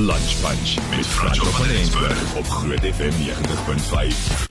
Lunch Bunch met Franco van Rensburg op Groot FM 90.5.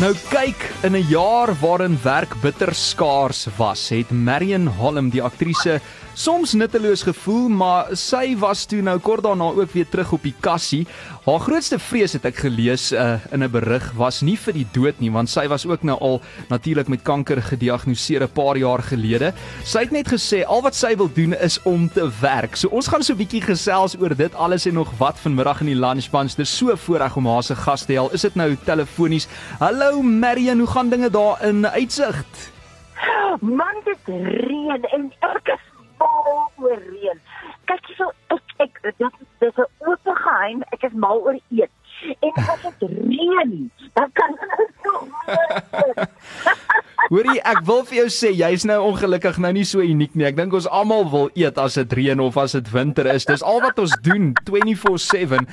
Nou kyk, in 'n jaar waarin werk bitter skaars was, het Marion Holm, die aktrise, soms nutteloos gevoel, maar sy was toe nou kort daarna ook weer terug op die kassie. Haar grootste vrees het ek gelees uh, in 'n berig was nie vir die dood nie, want sy was ook nou al natuurlik met kanker gediagnoseer 'n paar jaar gelede. Sy het net gesê al wat sy wil doen is om te werk. So ons gaan so 'n bietjie gesels oor dit alles en nog wat vanmiddag in die lunch bunch. Dis so voorreg om haar se gas te hê. Is dit nou telefonies? Hallo Marion, hoe gaan dinge daar in Uitsigte? Man, dit reën en ek is mal oor reën. Kyk hierso, ek ek dit dis 'n oop geheim, ek is mal oor eet. En as dit reën, dan kan ek so Hoorie, ek wil vir jou sê jy's nou ongelukkig nou nie so uniek nie. Ek dink ons almal wil eet as dit reën of as dit winter is. Dis al wat ons doen 24/7.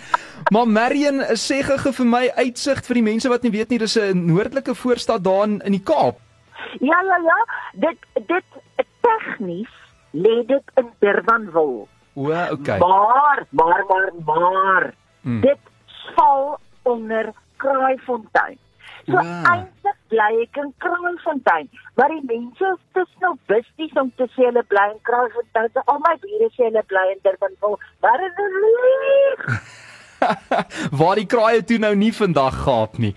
Maar Marion, sê gou vir my uitsig vir die mense wat nie weet nie, dis 'n noordelike voorstad daar in, in die Kaap. Ja, ja, ja. Dit dit tegnies lê dit in Durbanville. O, okay. Maar, maar, maar, maar. Mm. Dit val onder Kraaifontein. So Wow. eintlik bly ek in Kraaifontein, maar die mense is te nou besties om te sê hulle bly in Kraaifontein. So al my bure sê hulle bly in Durbanville. Maar dit is lieg. Waar die kraaie toe nou nie vandag gaap nie.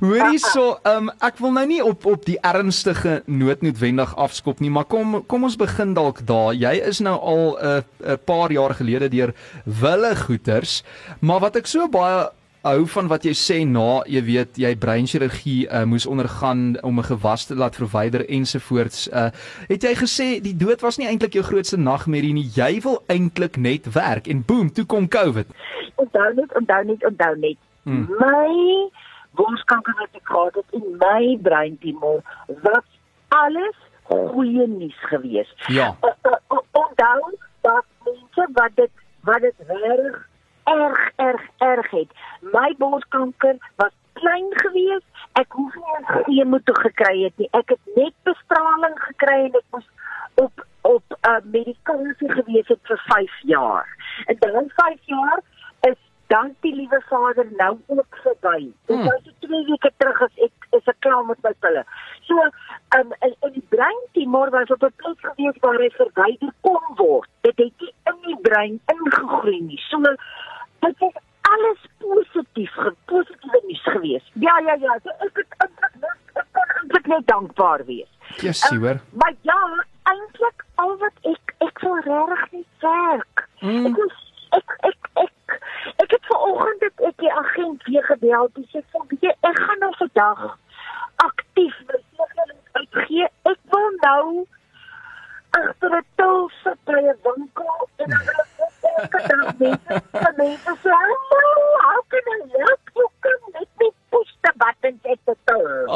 Hoorie so, um, ek wil nou nie op op die ernstige noot noodwendig afskop nie, maar kom kom ons begin dalk daar. Jy is nou al 'n uh, 'n paar jaar gelede deur wille goeters, maar wat ek so baie hou van wat jy sê na, jy weet, jy breinchirurgie uh, moes ondergaan om 'n gewas te laat verwyder ensovoorts. Uh, het jy gesê die dood was nie eintlik jou grootste nagmerrie nie. Jy wil eintlik net werk en boem, toe kom COVID. Onthou net, onthou net, onthou net. Hmm. My borskanker wat ek gehad het in my breintumor was alles goeie nuus geweest. Ja. O- o- onthou dat mense wat dit wat dit reg erg erg erg het. My borskanker was klein geweest. Ek hoef nie eens chemo gekry het nie. Ek het net bestraling gekry en ek moes op op uh, medikasie gewees het vir 5 jaar. En dan 5 jaar is dank die liewe Vader nou ook verby. Dit Hmm. was so 2 weke terug as ek is ek klaar met my pille. So, um, in, in die breintumor was op 'n plek gewees waar hy verwyder kon word. Dit het nie in die brein ingegroei nie. So, dit is alles positief, positiewe nuus gewees. Ja, ja, ja. So ek het eintlik net ek kon eintlik net dankbaar wees. Jessie, hoor. Maar ja, eintlik al wat ek ek wil regtig net werk. Mm. Ek was ek ek ek ek het vanoggend het ek die agent weer gebel. Hy sê van weet jy, ek gaan nou vandag aktief my segelings uitgee. Ek wil nou agter 'n til sit by 'n winkel en dan wil ek net elke dag mense vir mense sê, "Hallo, how can I help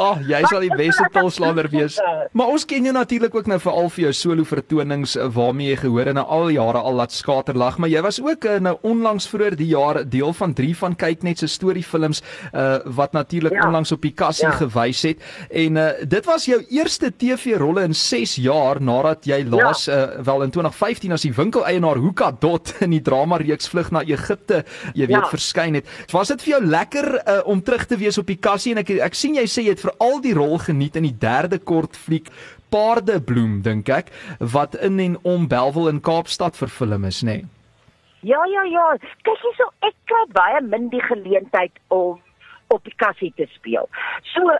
Ag, oh, jy sal die beste tolslander wees. Maar ons ken jou natuurlik ook nou veral vir jou solo vertonings eh, waarmee jy gehoor en nou al jare al laat skaterlag, maar jy was ook uh, nou onlangs vroeër die jaar deel van 3 van kyk net se storiefilms uh, wat natuurlik Ja. onlangs op die kassie Ja. gewys het. En uh, dit was jou eerste TV-rolle in 6 jaar nadat jy laas uh, wel in 2015 as die winkeleienaar Hoeka Dot in die drama reeks Vlug na Egipte, jy weet, Ja. verskyn het. Was dit vir jou lekker uh, om terug te wees op die kassie en ek ek sien jy sê jy het veral die rol geniet in die derde kortfliek Paardebloem dink ek wat in en om Belwel in Kaapstad vervilm is, nê? Nee. Ja, ja, ja. Kyk hierso, ek kry baie min die geleentheid om op die kassie te speel. So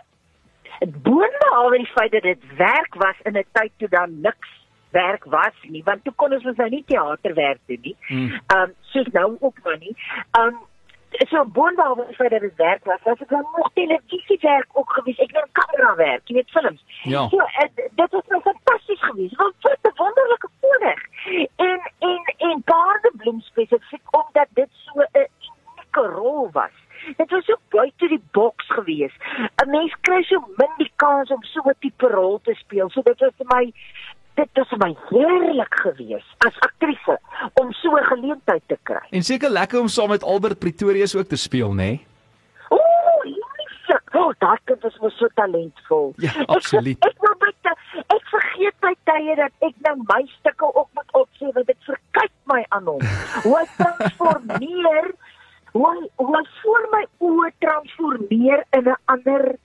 boonbehalwe die feit dat dit werk was in 'n tyd toe dan niks werk was nie, want toe kon ons mos nou nie teaterwerk doen nie. Mm. Ehm um, soos nou ook maar nie. Ehm um, so boonbehalwe die feit dat dit werk was, was dit dan nog televisiewerk ook gewees. Ek doen kamerawerk, jy weet films. Ja. So uh, dit was nou fantasties geweest. Want wat 'n wonderlike voorreg. En en en paardebloem spesifiek omdat dit so 'n unieke rol was. Dit was so buite die boks geweest. 'n Mens kry so min die kans om so 'n tipe rol te speel. So dit was vir my dit was my heerlik geweest as aktrise om so 'n geleentheid te kry. En seker lekker om saam met Albert Pretorius ook te speel, nê? Nee? Ooh, lieflik. O, oh, daai kind is mos so talentvol. Ja, Ek- absoluut. Ek wil met ek vergeet by tye dat ek nou my stukke ook moet opsê want dit verkyk my aan hom. Hoe hy transformeer, hoe hy, hoe hy voor my oë transformeer in 'n ander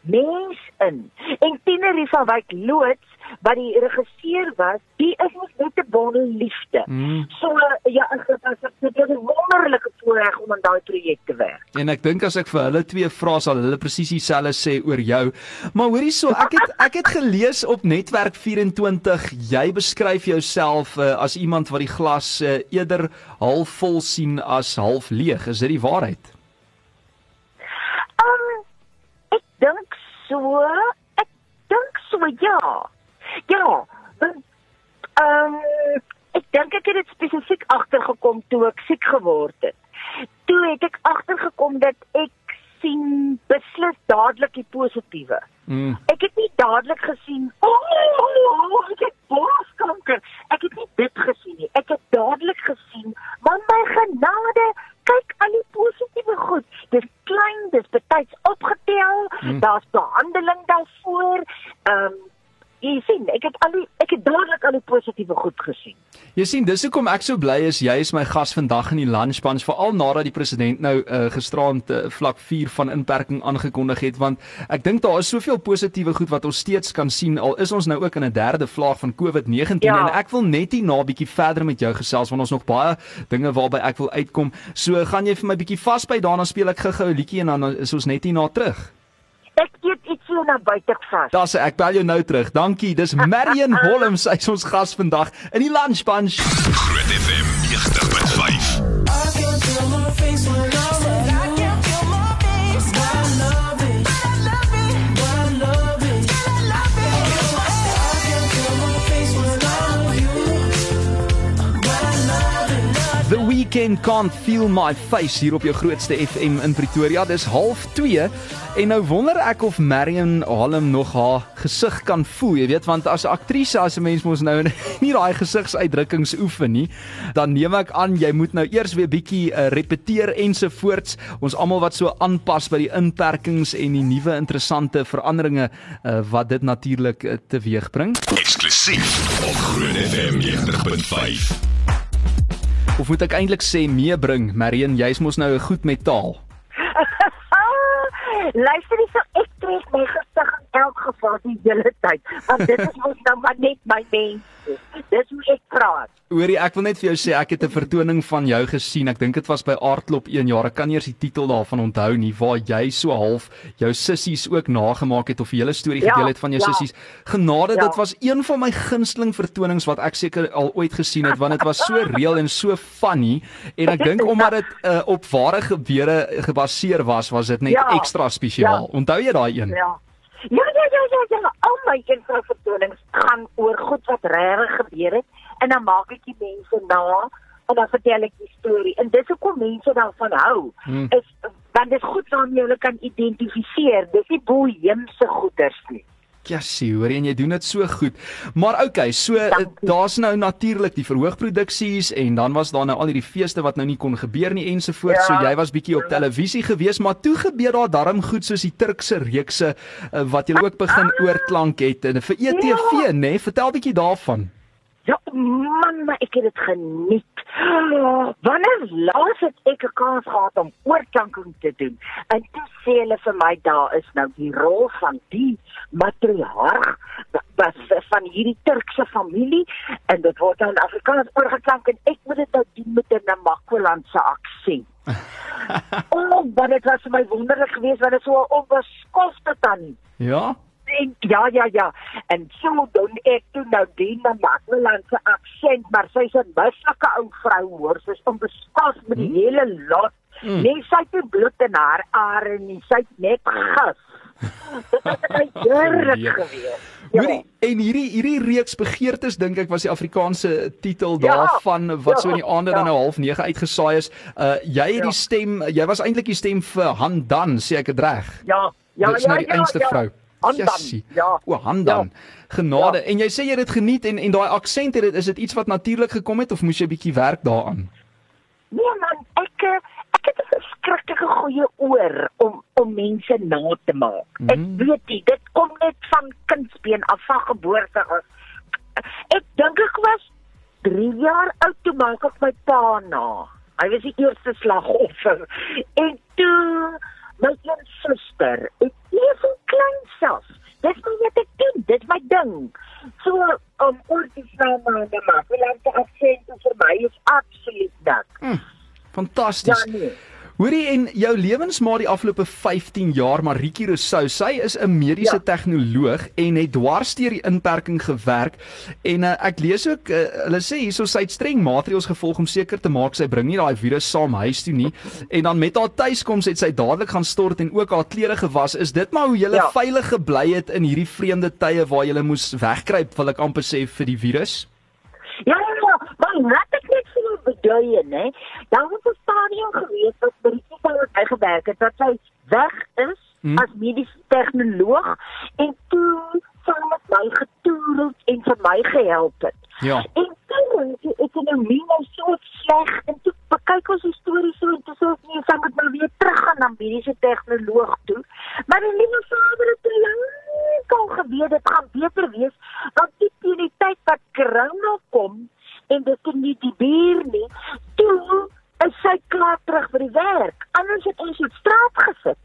mens in. En Tienerie van Wyk loods wat die regisseur was, die is mos net 'n bondel liefde. Mm. So ja, ek het dit is 'n wonderlike voorreg om aan daai projek te werk. En ek dink as ek vir hulle twee vra sal hulle presies dieselfde sê oor jou. Maar hoorie so, ek het ek het gelees op Netwerk 24 jy beskryf jouself uh, as iemand wat die glas uh, eerder half vol sien as half leeg. Is dit die waarheid? Um ek dink so, ek dink so ja. Ja, want ehm um, ek dink ek het dit spesifiek agtergekom toe ek siek geword het. Toe het ek agtergekom dat ek sien beslis dadelik die positiewe. Mm. Ek het nie dadelik gesien, o, oh, ek het borskanker. Ek het nie dit gesien nie. Ek het dadelik gesien, maar my genade, kyk al die positiewe goed. Dis klein, dis betyds opgetel. Hmm. Daar's behandeling daarvoor. Ehm um, jy sien, ek het al die ek het dadelik al die positiewe goed gesien. Jy sien, dis hoekom ek so bly is jy is my gas vandag in die lunch bunch veral nadat die president nou uh, gisteraand uh, vlak 4 van inperking aangekondig het want ek dink daar is soveel positiewe goed wat ons steeds kan sien al is ons nou ook in 'n derde vlaag van COVID-19 Ja. en ek wil net hier na 'n bietjie verder met jou gesels want ons nog baie dinge waarby ek wil uitkom. So gaan jy vir my bietjie vasbyt daarna speel ek gou-gou 'n liedjie en dan is ons net hier na terug. Ek eet iets so na buite vas. Daar's ek bel jou nou terug. Dankie. Dis Marion Holm, sy is ons gas vandag in die lunch bunch. Groot FM 90.5. Weekend Can't Feel My Face hier op jou grootste FM in Pretoria. Dis 0.5 en nou wonder ek of Marion Hallam nog haar gesig kan voel. Jy weet want as aktrise as 'n mens mos nou nie daai gesigsuitdrukkings oefen nie, dan neem ek aan jy moet nou eers weer bietjie uh, repeteer ensovoorts. Ons almal wat so aanpas by die inperkings en die nuwe interessante veranderinge uh, wat dit natuurlik uh, teweegbring. Eksklusief op Groot FM 90.5. Of moet ek eintlik sê meebring, Marion, jy's mos nou goed met taal. Luister nie so ek trek my gesig in elk geval die hele tyd, want dit is mos nou maar net my mense. Dis hoe ek praat. Hoorie, ek wil net vir jou sê ek het 'n vertoning van jou gesien. Ek dink dit was by Aardklop 1 jaar. Ek kan nie eers die titel daarvan onthou nie waar jy so half jou sissies ook nagemaak het of die hele storie Ja, gedeel het van jou ja. sissies. Genade, Ja. dit was een van my gunsteling vertonings wat ek seker al ooit gesien het want dit was so reël en so funny en ek dink omdat dit uh, op ware gebeure gebaseer was, was dit net Ja. ekstra spesiaal. Ja. Onthou jy daai een? Ja. Ja, ja, ja, ja, ja. Al my invalvertonings gaan oor goed wat regtig gebeur het en dan maak ek die mense na en dan vertel ek die storie. En dis hoekom mense daarvan hou. Hmm. Is want dit is goed waarmee jy hulle kan identifiseer. Dis nie boheemse goeders nie. Jassie, hoor jy, en jy doen dit so goed. Maar okay, so eh, daar's nou natuurlik die verhoogproduksies en dan was daar nou al hierdie feeste wat nou nie kon gebeur nie ensovoorts. Ja. So jy was bietjie op televisie gewees, maar toe gebeur daar darm goed soos die Turkse reekse uh, wat jy ook begin oorklank het en vir ETV, Ja. nê? Nee? Vertel bietjie daarvan. Ja, man, maar ek het dit geniet. Wanneer laas het ek 'n kans gehad om oorklanking te doen? En toe sê hulle vir my daar is nou die rol van die matriarg van hierdie Turkse familie en dit word nou in Afrikaans oorgeklank en ek moet dit nou doen met 'n Namakolandse aksent. oh, maar dit was vir my wonderlik geweest want dit so 'n onbeskofte tannie. Ja? En, ja ja ja. En so doen ek toe nou die Namakolandse aksent, maar sy's 'n mislike ou vrou hoor, sy's onbeskos met die Hmm. hele lot. Hmm. Nee, sy het nie bloed in haar are nie, sy't net gas. Dit heerlik Ja. geweest. Ja. Hoorie, en hierdie hierdie reeks begeertes dink ek was die Afrikaanse titel Ja, daarvan wat so in die ja, aande dan ja. nou half 9 uitgesaai is. Uh jy het Ja. die stem, jy was eintlik die stem vir Handan, sê ek dit reg? Ja, ja, Dit is ja, nou die ja, einste ja. vrou. Handan, Jessie. ja. O, Handan. Genade. Ja. En jy sê jy het dit geniet en en daai aksent het dit is dit iets wat natuurlik gekom het of moes jy 'n bietjie werk daaraan? Nee man, ek eh, ek het 'n verskriklike goeie oor om om mense na te maak. Ek Mhm. weet nie, dit kom net van kindsbeen af van geboorte af. Ek dink ek was 3 jaar oud toe maak ek my pa na. Hy was die eerste slagoffer. En toe my een suster, ek leef in klein self. Dis my wat ek doen, dit is my ding. So om oor te staan maar na maar. Ek die aksent vir my is absoluut dik. Fantasties. Ja nee. Hoorie en jou lewensmaat die afgelope 15 jaar, Maritjie Rousseau, sy is 'n mediese Ja. tegnoloog en het dwars deur die inperking gewerk en uh, ek lees ook uh, hulle sê hierso sy het streng maatreëls gevolg om seker te maak sy bring nie daai virus saam huis toe nie en dan met haar tuiskoms het sy dadelik gaan stort en ook haar klere gewas. Is dit maar hoe jy Ja. veilig gebly het in hierdie vreemde tye waar jy moes wegkruip, wil ek amper sê vir die virus? Ja, ja, ja, maar laat ek net vir jou beduie, né? Daar was 'n stadium gewees wat by die wat hy gewerk het dat hy weg is Hmm. as mediese tegnoloog en toe saam met my getoer het en vir my gehelp het. Ja. En toe die ekonomie nou so sleg en toe kyk ons die storie so en toe sê ons nee, sy moet nou weer teruggaan na mediese tegnoloog toe. Maar die liewe vader het te lank al geweet dit gaan beter wees want die teen die tyd wat corona kom en dit is nie die bier nie, toe is sy klaar terug by die werk. Anders het ons op straat gesit.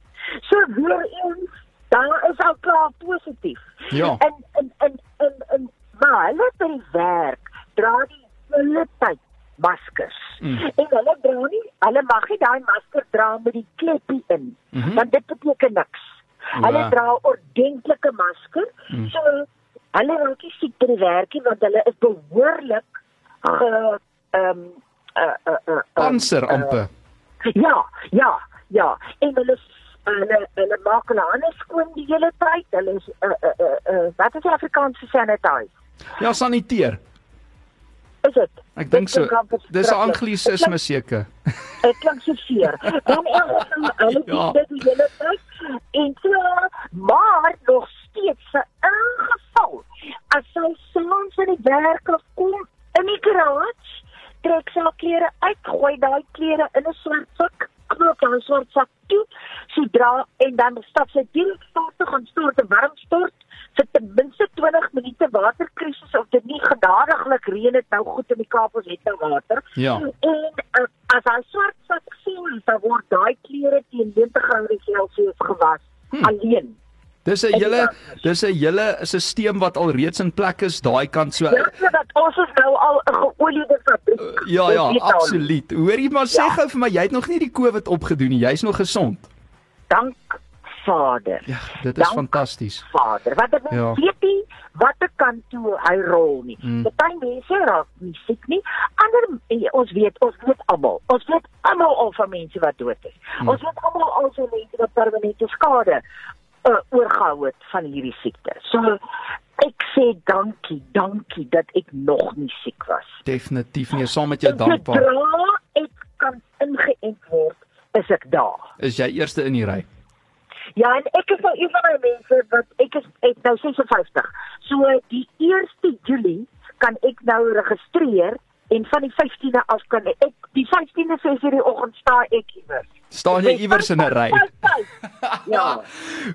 So weer eens, daar is al klaar positief. Ja. En en en en, en maar hulle by die werk dra die hele tyd maskers. Mm. En hulle dra nie, hulle mag nie daai masker dra met die kleppie in, Mhm. want dit beteken niks. Hulle Wow. dra 'n ordentlike masker. Mm. So hulle raak nie siek by die werk nie want hulle is behoorlik ge ehm uh, uh, uh, Panser amper. Ja, ja, ja. En hulle hulle hulle maak hulle hande skoon die hele tyd. Hulle is uh, uh, uh, uh, wat is die Afrikaanse sanitize? Ja, saniteer. Is dit? Ek dink so. Dis 'n anglisisme seker. Dit klink so seer. Dan elke hulle Ja. doen dit die hele tyd. En so maar nog steeds 'n ingeval as sy soms in die werk of kom in die garage, trek sy haar klere uit, gooi daai klere in 'n swart sak, knoop daai swart sak toe, sodra en dan stap sy direk stort toe gaan stort 'n warm stort vir ten minste 20 minute waterkrisis of dit nie genadiglik reën het nou goed in die Kaap ons het nou water. Ja. En uh, as hy swart sak sien, dan word daai klere teen 90 grade Celsius gewas Hm. alleen. Dis 'n hele dis 'n hele stelsel wat al reeds in plek is daai kant so. Ja, dat ons is nou al 'n geoliede fabriek. Ja ja, al. absoluut. Hoorie maar sê Ja. gou vir my, jy het nog nie die COVID opgedoen nie. Jy's nog gesond. Dank Vader. Ja, dit is fantasties. Vader. Wat ek Ja. ja. weet nie watter kant toe hy rol nie. Mm. Party mense raak nie siek nie. Ander eh, ons weet, ons weet almal. Ons weet almal al van mense wat dood is. Mm. Ons weet almal al van mense wat permanente skade uh, oorgehou het van hierdie siekte. So ek sê dankie, dankie dat ek nog nie siek was. Definitief nie, saam met jou dankbaar. Sodra ek kan ingeënt word, is ek daar. Is jy eerste in die ry? Ja, en ek is nou een van die mense wat ek is ek nou 56. So die 1 Julie kan ek nou registreer en van die 15de af kan ek die 15de 6 uur die oggend sta ek iewers. Staan jy iewers in 'n ry? Ja.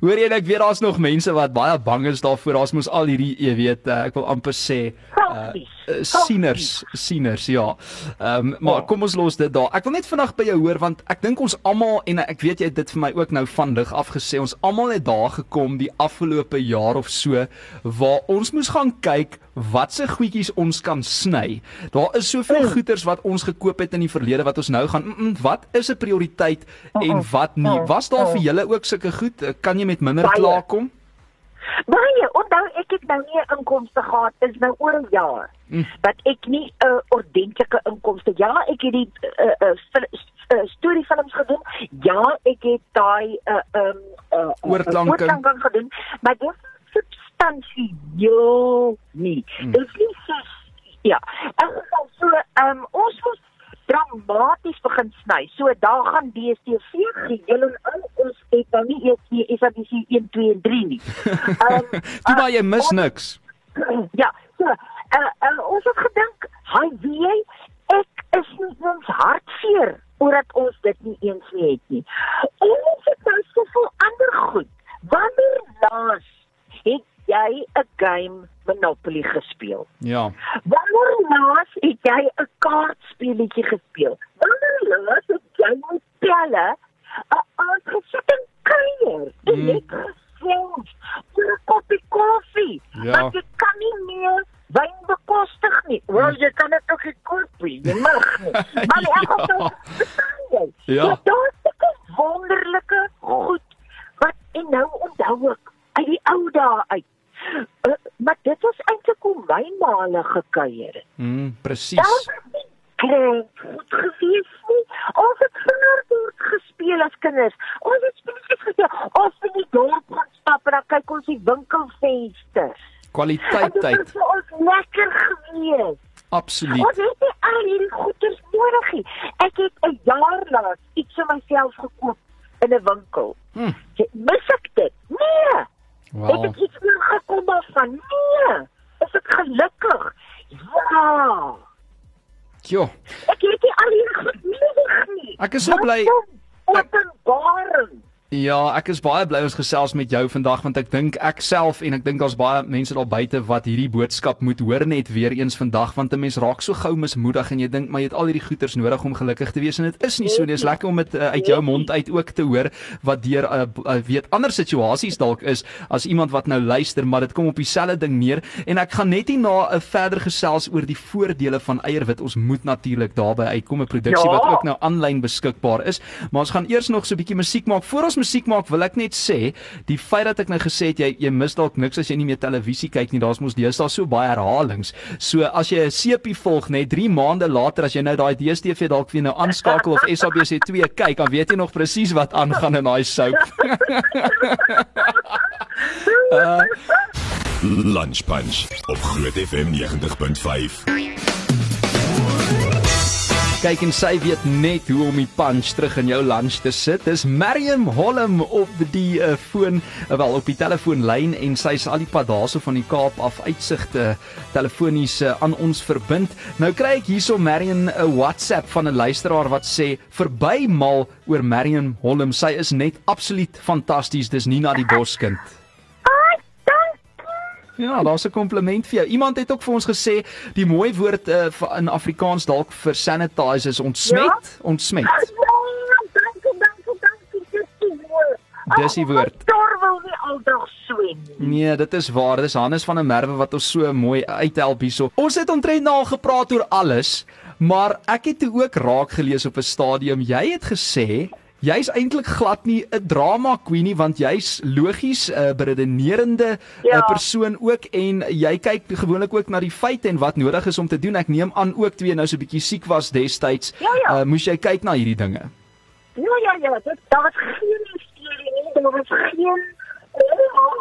Hoor jy ek weet daar's nog mense wat baie bang is daarvoor. Daar's mos al hierdie, jy weet, uh, ek wil amper sê Selfies. uh, sieners, sieners, ja. Ehm um, maar kom ons los dit daar. Ek wil net vinnig by jou hoor want ek dink ons almal en ek weet jy het dit vir my ook nou van lig af gesê. Ons almal het daar gekom die afgelope jaar of so waar ons moes gaan kyk watse goedjies ons kan sny. Daar is soveel Mm. goeders wat ons gekoop het in die verlede wat ons nou gaan mm, mm, wat is 'n prioriteit en wat nie. Was daar vir julle ook sulke goed? Eh, Kan jy met minder klaarkom? Baie, onthou ek het nou nie 'n inkomste gehad is nou oor 'n jaar. Mm. Dat ek nie 'n uh, ordentlike inkomste. Ja, ek het die uh, uh, fil- uh, storiefilms gedoen. Ja, ek het daai uh um uh, Oorklanke. oorklanke gedoen, maar dit substansieel nie. Mm. Dit is nie so ja. En so um ons moet dramaties begin sny. So daar gaan DStv geheel en al ons het nou nie eers nie SABC 1 2 en 3 nie. Um, Toe maar jy mis niks. ja, so uh, uh, ons het gedink, "Hy weet jy, ek is nie eens hartseer omdat ons dit nie eens nie het nie." En ons het nou soveel ander goed. Wanneer laas het jy 'n game Monopoly gespeel. Ja. Wanneer laas het jy 'n kaartspeletjie gespeel? Presies. Nie klein goed gewees nie. Ons het vingerbord gespeel as kinders. Ons het spelletjies gespeel. Ons het in die dorp gaan stap en dan kyk ons die winkelvensters. Kwaliteit En dit tyd. was ons lekker gewees. Absoluut. Ons het nie al hierdie goeders nodig nie. Ek het 'n jaar laas iets vir myself gekoop in 'n winkel. Hm. Mis ek dit? Nee. Het Wow. ek iets Ek is so bly- Openbaring. Ja, ek is baie bly ons gesels met jou vandag want ek dink ek self en ek dink daar's baie mense daar buite wat hierdie boodskap moet hoor net weer eens vandag want 'n mens raak so gou mismoedig en jy dink maar jy het al hierdie goeders nodig om gelukkig te wees en dit is nie so nie. Dit is lekker om dit uh, uit jou mond uit ook te hoor wat deur uh, uh, weet ander situasies dalk is as iemand wat nou luister, maar dit kom op dieselfde ding neer en ek gaan net nie na 'n uh, verder gesels oor die voordele van eierwit. Ons moet natuurlik daarby uitkom 'n produksie Ja. wat ook nou aanlyn beskikbaar is. Maar ons gaan eers nog so 'n bietjie musiek maak. Voor ons musiek maak, wil ek net sê, die feit dat ek nou gesê het jy jy mis dalk niks as jy nie meer televisie kyk nie. Daar's mos deesdae so baie herhalings. So as jy 'n sepie volg net 3 maande later as jy nou daai DStv dalk weer nou aanskakel of SABC2 kyk, dan weet jy nog presies wat aangaan in daai soap. Lunch Punch op Groot FM 90.5. Kyk en sy weet net hoe om die punch terug in jou lunch te sit. Dis Mariam Holm op die uh, foon, uh, wel op die telefoonlyn en sy's al die pad daarso van die Kaap af uitsigte telefonies uh, aan ons verbind. Nou kry ek hierso Mariam 'n WhatsApp van 'n luisteraar wat sê verby mal oor Mariam Holm. Sy is net absoluut fantasties. Dis Nina die Boskind. Ja, daar's 'n kompliment vir jou. Iemand het ook vir ons gesê die mooi woord uh, in Afrikaans dalk vir sanitize is ontsmet, Ja? ontsmet. Ja, dankie, dankie, dankie. Dis die woord. Dis die woord. Dor wil nie aldag swem nie. Nee, dit is waar. Dis Hannes van der Merwe wat ons so mooi uithelp hierso. Ons het omtrent nou al gepraat oor alles, maar ek het ook raak gelees op 'n stadium. Jy het gesê Jy's eintlik glad nie 'n drama queen nie want jy's logies 'n uh, beredenerende ja. Ja. persoon ook en jy kyk gewoonlik ook na die feite en wat nodig is om te doen. Ek neem aan ook toe jy nou so 'n bietjie siek was destyds, Ja, ja. Uh, moes jy kyk na hierdie dinge. Ja, ja, ja, dit daar was geen hysterie nie, daar was geen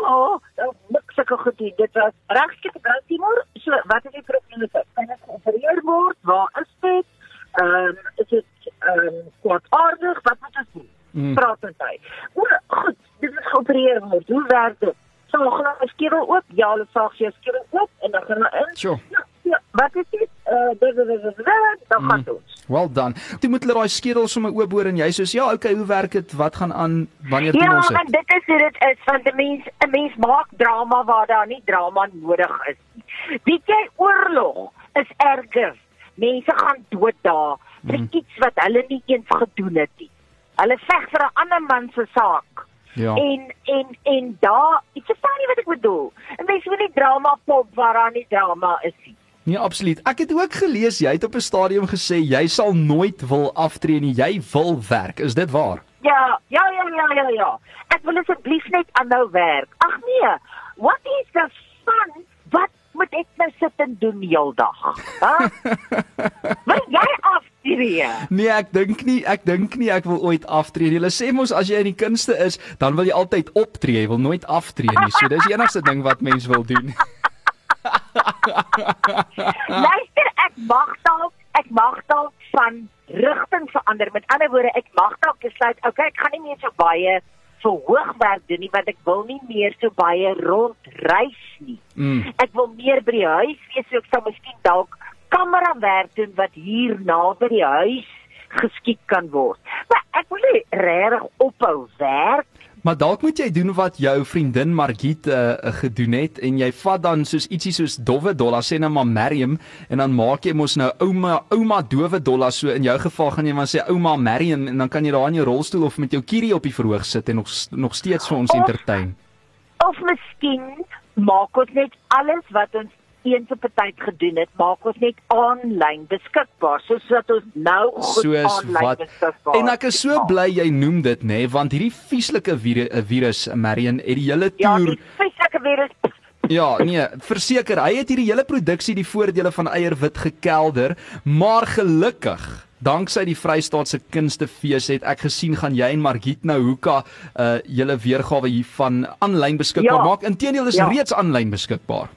oh, oh, niks sulke goed nie. Dit was regtig gebruik Timor. So, wat is die probleem? Kan ek geopereer word? Waar is dit? Ehm, um, is dit ehm um, kwaadaardig? Wat moet ons doen? Mm. Mm. Praat met my. O, goed, dit is geopereer word. Hoe werk dit? Sal hulle glo 'n skedel oop? Ja, hulle saag jy 'n skedel oop en dan gaan hulle in. Sjoe. Ja, ja, wat is dit? Eh, dit dit dit dit dan gaan ons. Well done. Toe moet hulle daai skedel sommer oopboor en jy soos ja, okay, hoe werk dit? Wat gaan aan? Wanneer doen Ja, ons want dit? dit is hoe dit is want 'n mens 'n mens maak drama waar daar nie drama nodig is nie. Weet jy oorlog is erger. Mense gaan dood daar vir Mhm. iets wat hulle nie eens gedoen het nie. Hulle veg vir 'n ander man se saak. Ja. En en en daar, ek verstaan nie wat ek bedoel. 'n Mens moet nie drama pop waar daar nie drama is nie. Nee, absoluut. Ek het ook gelees jy het op 'n stadium gesê jy sal nooit wil aftree nie. Jy wil werk. Is dit waar? Ja, ja, ja, ja, ja, ja. Ek wil asseblief net aanhou werk. Ag nee. What is the fun? Wat moet ek nou sit en doen heeldag? Hæ? Wil jy aftree? Nee, ek dink nie, ek dink nie ek wil ooit aftree nie. Hulle sê mos as jy in die kunste is, dan wil jy altyd optree, jy wil nooit aftree nie. So dis die enigste ding wat mens wil doen. Luister, ek mag dalk, ek mag dalk van rigting verander. Met ander woorde, ek mag dalk besluit, okay, ek gaan nie meer so baie verhoogwerk doen nie want ek wil nie meer so baie rondreis nie. Mm. Ek wil meer by die huis wees, so ek sal miskien dalk kamera werk doen wat hier naby die huis geskied kan word. Maar ek wil nie regtig ophou werk Maar dalk moet jy doen wat jou vriendin Margit uh, gedoen het en jy vat dan soos ietsie soos dowwe dollar sê nou maar Mariam en dan maak jy mos nou ouma ouma dowwe dollar so in jou geval gaan jy maar sê ouma Mariam en dan kan jy daar in jou rolstoel of met jou kierie op die verhoog sit en nog nog steeds vir ons Of- entertain. Of miskien maak ons net alles wat ons eens op 'n tyd gedoen het, maak ons net aanlyn beskikbaar soos dat ons nou goed aanlyn wat beskikbaar. En ek is so Ja. bly jy noem dit nê nee, want hierdie vieslike virus, virus Marion het die hele Ja, toer die vieslike virus. Ja, nee, verseker, hy het hierdie hele produksie die voordele van eierwit gekelder, maar gelukkig Danksy die Vrystaatse Kunstefees het ek gesien gaan jy en Margit Hoeka uh julle weergawe hiervan aanlyn beskikbaar Ja. maak. Inteendeel is Ja. reeds aanlyn beskikbaar.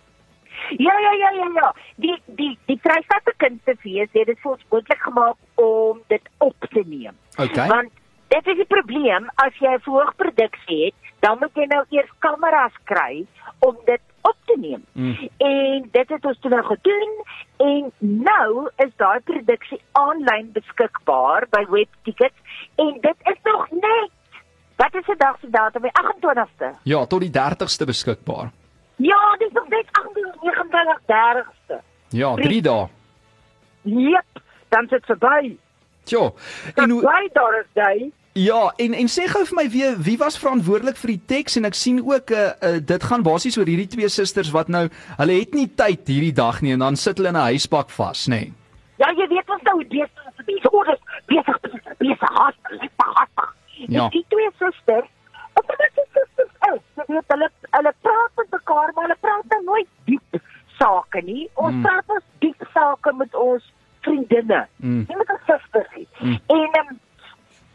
Ja ja ja ja ja. Die die die Vrystaatse Kunstefees het dit vir ons moontlik gemaak om dit op te neem. Okay. Want dit is die probleem as jy 'n verhoogproduksie het, dan moet jy nou eers kameras kry om dit op te neem. Mm. En dit het ons toe nou gedoen en nou is daai produksie aanlyn beskikbaar by Webtickets en dit is nog net Wat is die dag se datum? Die 28ste. Ja, tot die 30ste beskikbaar. Ja, dis nog net 29 30ste. Ja, 3 dae. Jep, dan sit verby. Tjoh. En hoe bly daar is jy. Ja, en en sê gou vir my weer wie was verantwoordelik vir die teks en ek sien ook uh, uh, dit gaan basies oor hierdie twee susters wat nou hulle het nie tyd hierdie dag nie en dan sit hulle in 'n huisbak vas, nê. Nee. Ja, jy weet ons nou besig is. Dis oor besig besig besig hastig, hastig. Ja. Die twee susters, wat is, jy weet hulle hulle praat met mekaar, maar hulle praat dan nooit diep sake nie. Ons Mm. praat ons diep sake met ons vriendinne. Mm. Nie met ons susters nie. Mm. En um,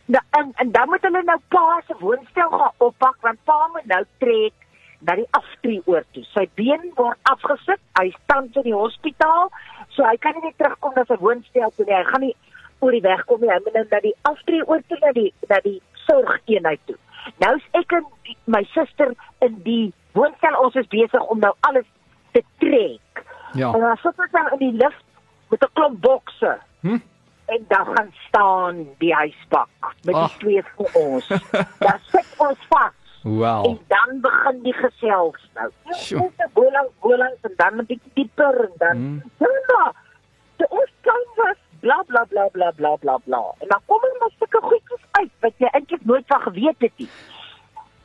nou, en en dan moet hulle nou pa se woonstel gaan oppak want pa moet nou trek na die aftree oor toe. Sy been word afgesit. Hy staan in die hospitaal, so hy kan nie terugkom na sy woonstel toe nie. Hy gaan nie oor die weg kom nie. Hy moet nou na die aftree oor toe na die na die sorgeenheid toe. Nou is ek en die, my suster in die woonstel. Ons is besig om nou alles te trek. Ja. En dan sit ons nou in die lift met 'n klomp bokse. Hm? En dan gaan staan die huisbak met Ag. die twee van ons. dan sit ons vas. Wel. En dan begin die gesels nou. Ons het bolang bolang en dan 'n bietjie dieper en dan Hmm. ja, die ons plan was bla bla bla bla bla bla bla. En dan kom er maar sulke goedjies uit wat jy eintlik nooit van geweet het nie.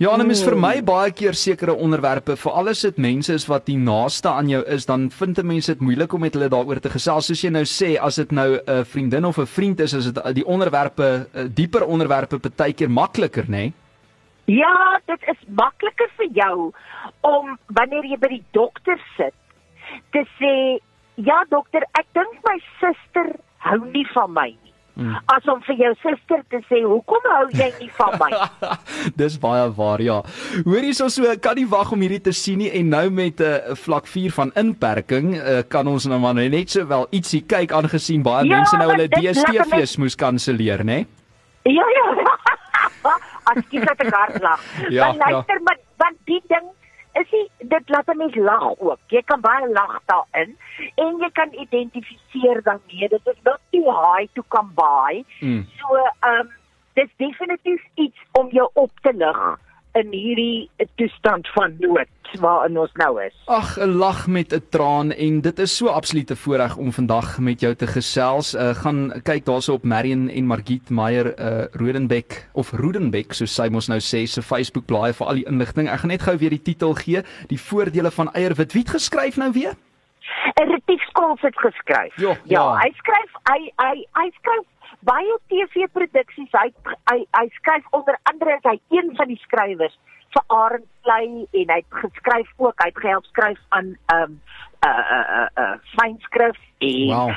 Ja, en dit is vir my Hmm. baie keer sekere onderwerpe, veral as dit mense is wat die naaste aan jou is, dan vind 'n mens dit moeilik om met hulle daaroor te gesels. Soos jy nou sê, as dit nou 'n vriendin of 'n vriend is, is dit die onderwerpe, eh, dieper onderwerpe partykeer makliker, nê? Nee? Ja, dit is makliker vir jou om wanneer jy by die dokter sit te sê, "Ja dokter, ek dink my suster hou nie van my nie." Mm. As om vir jou suster te sê, "Hoekom hou jy nie van my?" Dis baie waar, ja. Hoor hierso so, kan nie wag om hierdie te sien nie en nou met 'n uh, vlak 4 van inperking, uh, kan ons nou maar net so wel ietsie kyk aangesien baie Ja, mense nou hulle dit DSTV's moes kanselleer, nê? Nee? Ja ja. As jy dat ek hard lag. Ja, maar luister, maar want die ding is nie dit laat 'n mens lag ook. Jy kan baie lag daarin en jy kan identifiseer daarmee. Dit is not too high to come by. Mm. So, ehm um, dis definitief iets om jou op te lig in hierdie toestand van nood waarin ons nou is. Ag, 'n lag met 'n traan en dit is so absoluut 'n voorreg om vandag met jou te gesels. Uh, gaan kyk daarso op Marion en Margit Meyer uh Rodenbeck of Rodenbeck soos sy mos nou sê se Facebook blaai vir al die inligting. Ek gaan net gou weer die titel gee, die voordele van eierwit. Wie het geskryf nou weer? Retief Skols het geskryf. Jo, ja, ja. hy skryf hy hy hy skryf baie TV-produksies. Hy hy hy skryf onder andere is hy een van die skrywers vir Arendsvlei en hy het geskryf ook, hy het gehelp skryf aan ehm um, uh uh uh, uh fynskrif en Wow.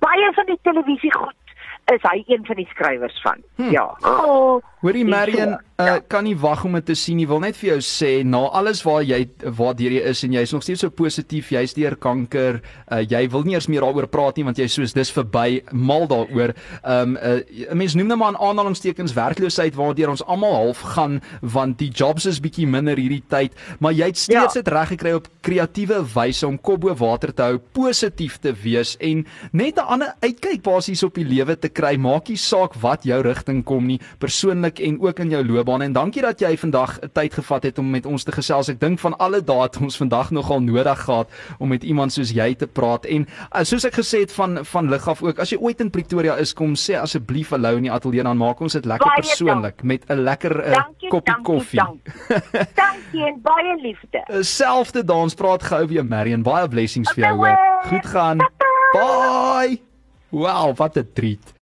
baie van die televisie goed is hy een van die skrywers van. Hm. Ja. Oh, Hoorie en Marion, so, uh, ja. kan nie wag om dit te sien nie. Wil net vir jou sê, na alles waar jy waardeur jy is en jy's nog steeds so positief, jy's deur kanker, uh, jy wil nie eers meer daaroor praat nie want jy soos dis verby, mal daaroor. Um uh, 'n mens noem nou maar in aanhalingstekens werkloosheid waardeur ons almal half gaan want die jobs is bietjie minder hierdie tyd, maar jy het steeds Ja. dit reg gekry op kreatiewe wyse om kop bo water te hou, positief te wees en net 'n ander uitkyk basies op die lewe te kry, maak nie saak wat jou rigting kom nie, persoonlik en ook in jou loopbaan. En dankie dat jy vandag tyd gevat het om met ons te gesels. Ek dink van alle dae het ons vandag nogal nodig gehad om met iemand soos jy te praat. En uh, soos ek gesê het van van lig af ook, as jy ooit in Pretoria is, kom sê asseblief hallo in die ateljee dan maak ons dit lekker persoonlik met 'n lekker uh, koppie dankie, koffie. dankie. Dankie en baie liefde. Selfde dans praat gehou weer Marion. Baie blessings vir jou Okay, hoor. Goed gaan. Bye. Wow, wat 'n treat.